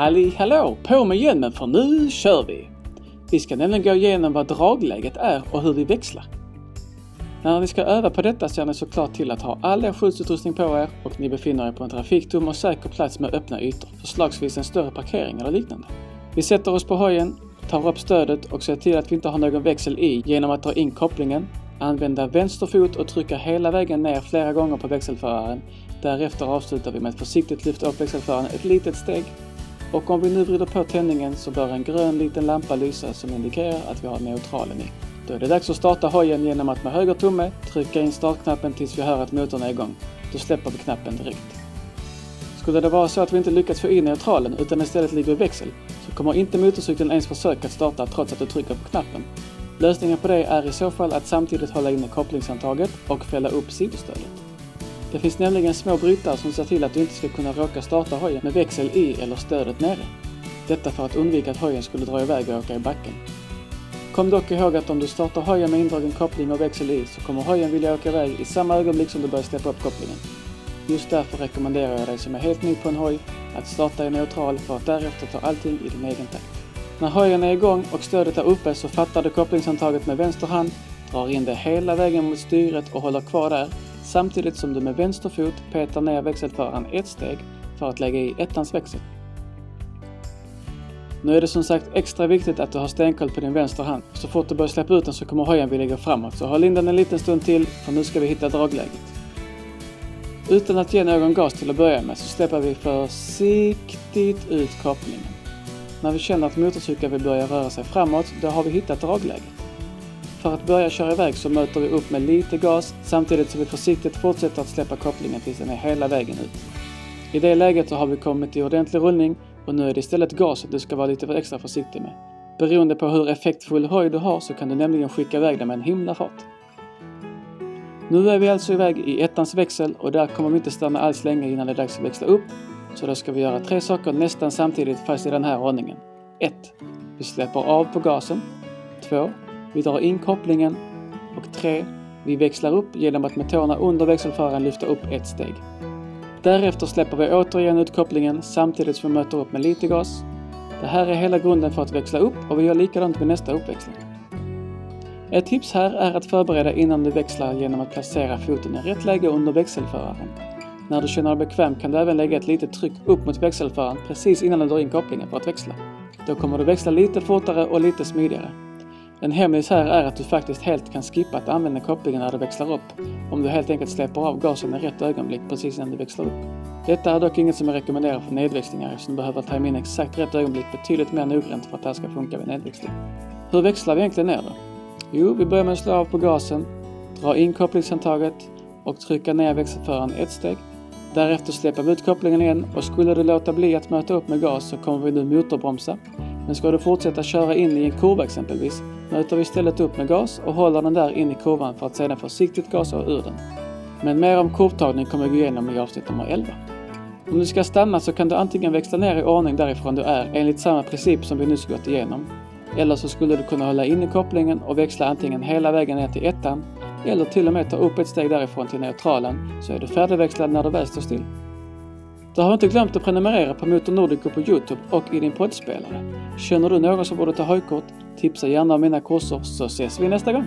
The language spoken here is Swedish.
Halli hallå! På med hjälmen för nu kör vi! Vi ska nämligen gå igenom vad dragläget är och hur vi växlar. När ni ska öva på detta ser ni såklart till att ha all er skyddsutrustning på er och ni befinner er på en trafiktom och säker plats med öppna ytor, förslagsvis en större parkering eller liknande. Vi sätter oss på hojen, tar upp stödet och ser till att vi inte har någon växel i genom att dra in kopplingen, använda vänster fot och trycka hela vägen ner flera gånger på växelföraren. Därefter avslutar vi med att försiktigt lyfta upp växelföraren ett litet steg och om vi nu vrider på tändningen så bör en grön liten lampa lysa som indikerar att vi har neutralen i. Då är det dags att starta hojen genom att med höger tumme trycka in startknappen tills vi hör att motorn är igång. Då släpper vi knappen direkt. Skulle det vara så att vi inte lyckats få in neutralen utan istället ligger i växel så kommer inte motorcykeln ens försöka starta trots att du trycker på knappen. Lösningen på det är i så fall att samtidigt hålla inne kopplingshandtaget och fälla upp sidostödet. Det finns nämligen små brytare som ser till att du inte ska kunna råka starta hojen med växel i eller stödet nere. Detta för att undvika att hojen skulle dra iväg och åka i backen. Kom dock ihåg att om du startar hojen med indragen koppling och växel i så kommer hojen vilja åka iväg i samma ögonblick som du börjar släppa upp kopplingen. Just därför rekommenderar jag dig som är helt ny på en hoj att starta i neutral för att därefter ta allting i din egen takt. När hojen är igång och stödet är uppe så fattar du kopplingshandtaget med vänster hand, drar in det hela vägen mot styret och håller kvar där samtidigt som du med vänster fot petar ner växelföraren ett steg för att lägga i ettans växel. Nu är det som sagt extra viktigt att du har stenkoll på din vänster hand. Så fort du börjar släppa ut den så kommer hojen vilja gå framåt. Så håll in den en liten stund till, för nu ska vi hitta dragläget. Utan att ge någon gas till att börja med så släpper vi försiktigt ut kopplingen. När vi känner att motorcykeln vill börja röra sig framåt, då har vi hittat dragläget. För att börja köra iväg så möter vi upp med lite gas samtidigt som vi försiktigt fortsätter att släppa kopplingen tills den är hela vägen ut. I det läget så har vi kommit i ordentlig rullning och nu är det istället gaset du ska vara lite extra försiktig med. Beroende på hur effektfull hoj du har så kan du nämligen skicka iväg den med en himla fart. Nu är vi alltså iväg i ettans växel och där kommer vi inte stanna alls länge innan det är dags att växla upp. Så då ska vi göra tre saker nästan samtidigt fast i den här ordningen. 1. Vi släpper av på gasen. 2. Vi drar in kopplingen. Och 3. Vi växlar upp genom att med tårna under växelföraren lyfta upp ett steg. Därefter släpper vi återigen ut kopplingen samtidigt som vi möter upp med lite gas. Det här är hela grunden för att växla upp och vi gör likadant med nästa uppväxling. Ett tips här är att förbereda innan du växlar genom att placera foten i rätt läge under växelföraren. När du känner dig bekväm kan du även lägga ett litet tryck upp mot växelföraren precis innan du drar in kopplingen för att växla. Då kommer du växla lite fortare och lite smidigare. En hemlis här är att du faktiskt helt kan skippa att använda kopplingen när du växlar upp, om du helt enkelt släpper av gasen i rätt ögonblick precis innan du växlar upp. Detta är dock inget som jag rekommenderar för nedväxlingar eftersom du behöver tajma in exakt rätt ögonblick betydligt mer noggrant för att det här ska funka vid nedväxling. Hur växlar vi egentligen ner då? Jo, vi börjar med att slå av på gasen, dra in kopplingshandtaget och trycka ner växelföraren ett steg. Därefter släpper vi ut kopplingen igen och skulle du låta bli att möta upp med gas så kommer vi nu motorbromsa. Men ska du fortsätta köra in i en kurva exempelvis möter vi istället upp med gas och håller den där in i kurvan för att sedan försiktigt gasa ur den. Men mer om kurvtagning kommer vi gå igenom i avsnitt nummer 11. Om du ska stanna så kan du antingen växla ner i ordning därifrån du är enligt samma princip som vi nyss gått igenom. Eller så skulle du kunna hålla inne kopplingen och växla antingen hela vägen ner till ettan eller till och med ta upp ett steg därifrån till neutralen så är du färdigväxlad när du väl står still. Du har inte glömt att prenumerera på Motor Nordico på Youtube och i din poddspelare. Känner du någon som borde ta hojkort? Tipsa gärna om mina kurser så ses vi nästa gång!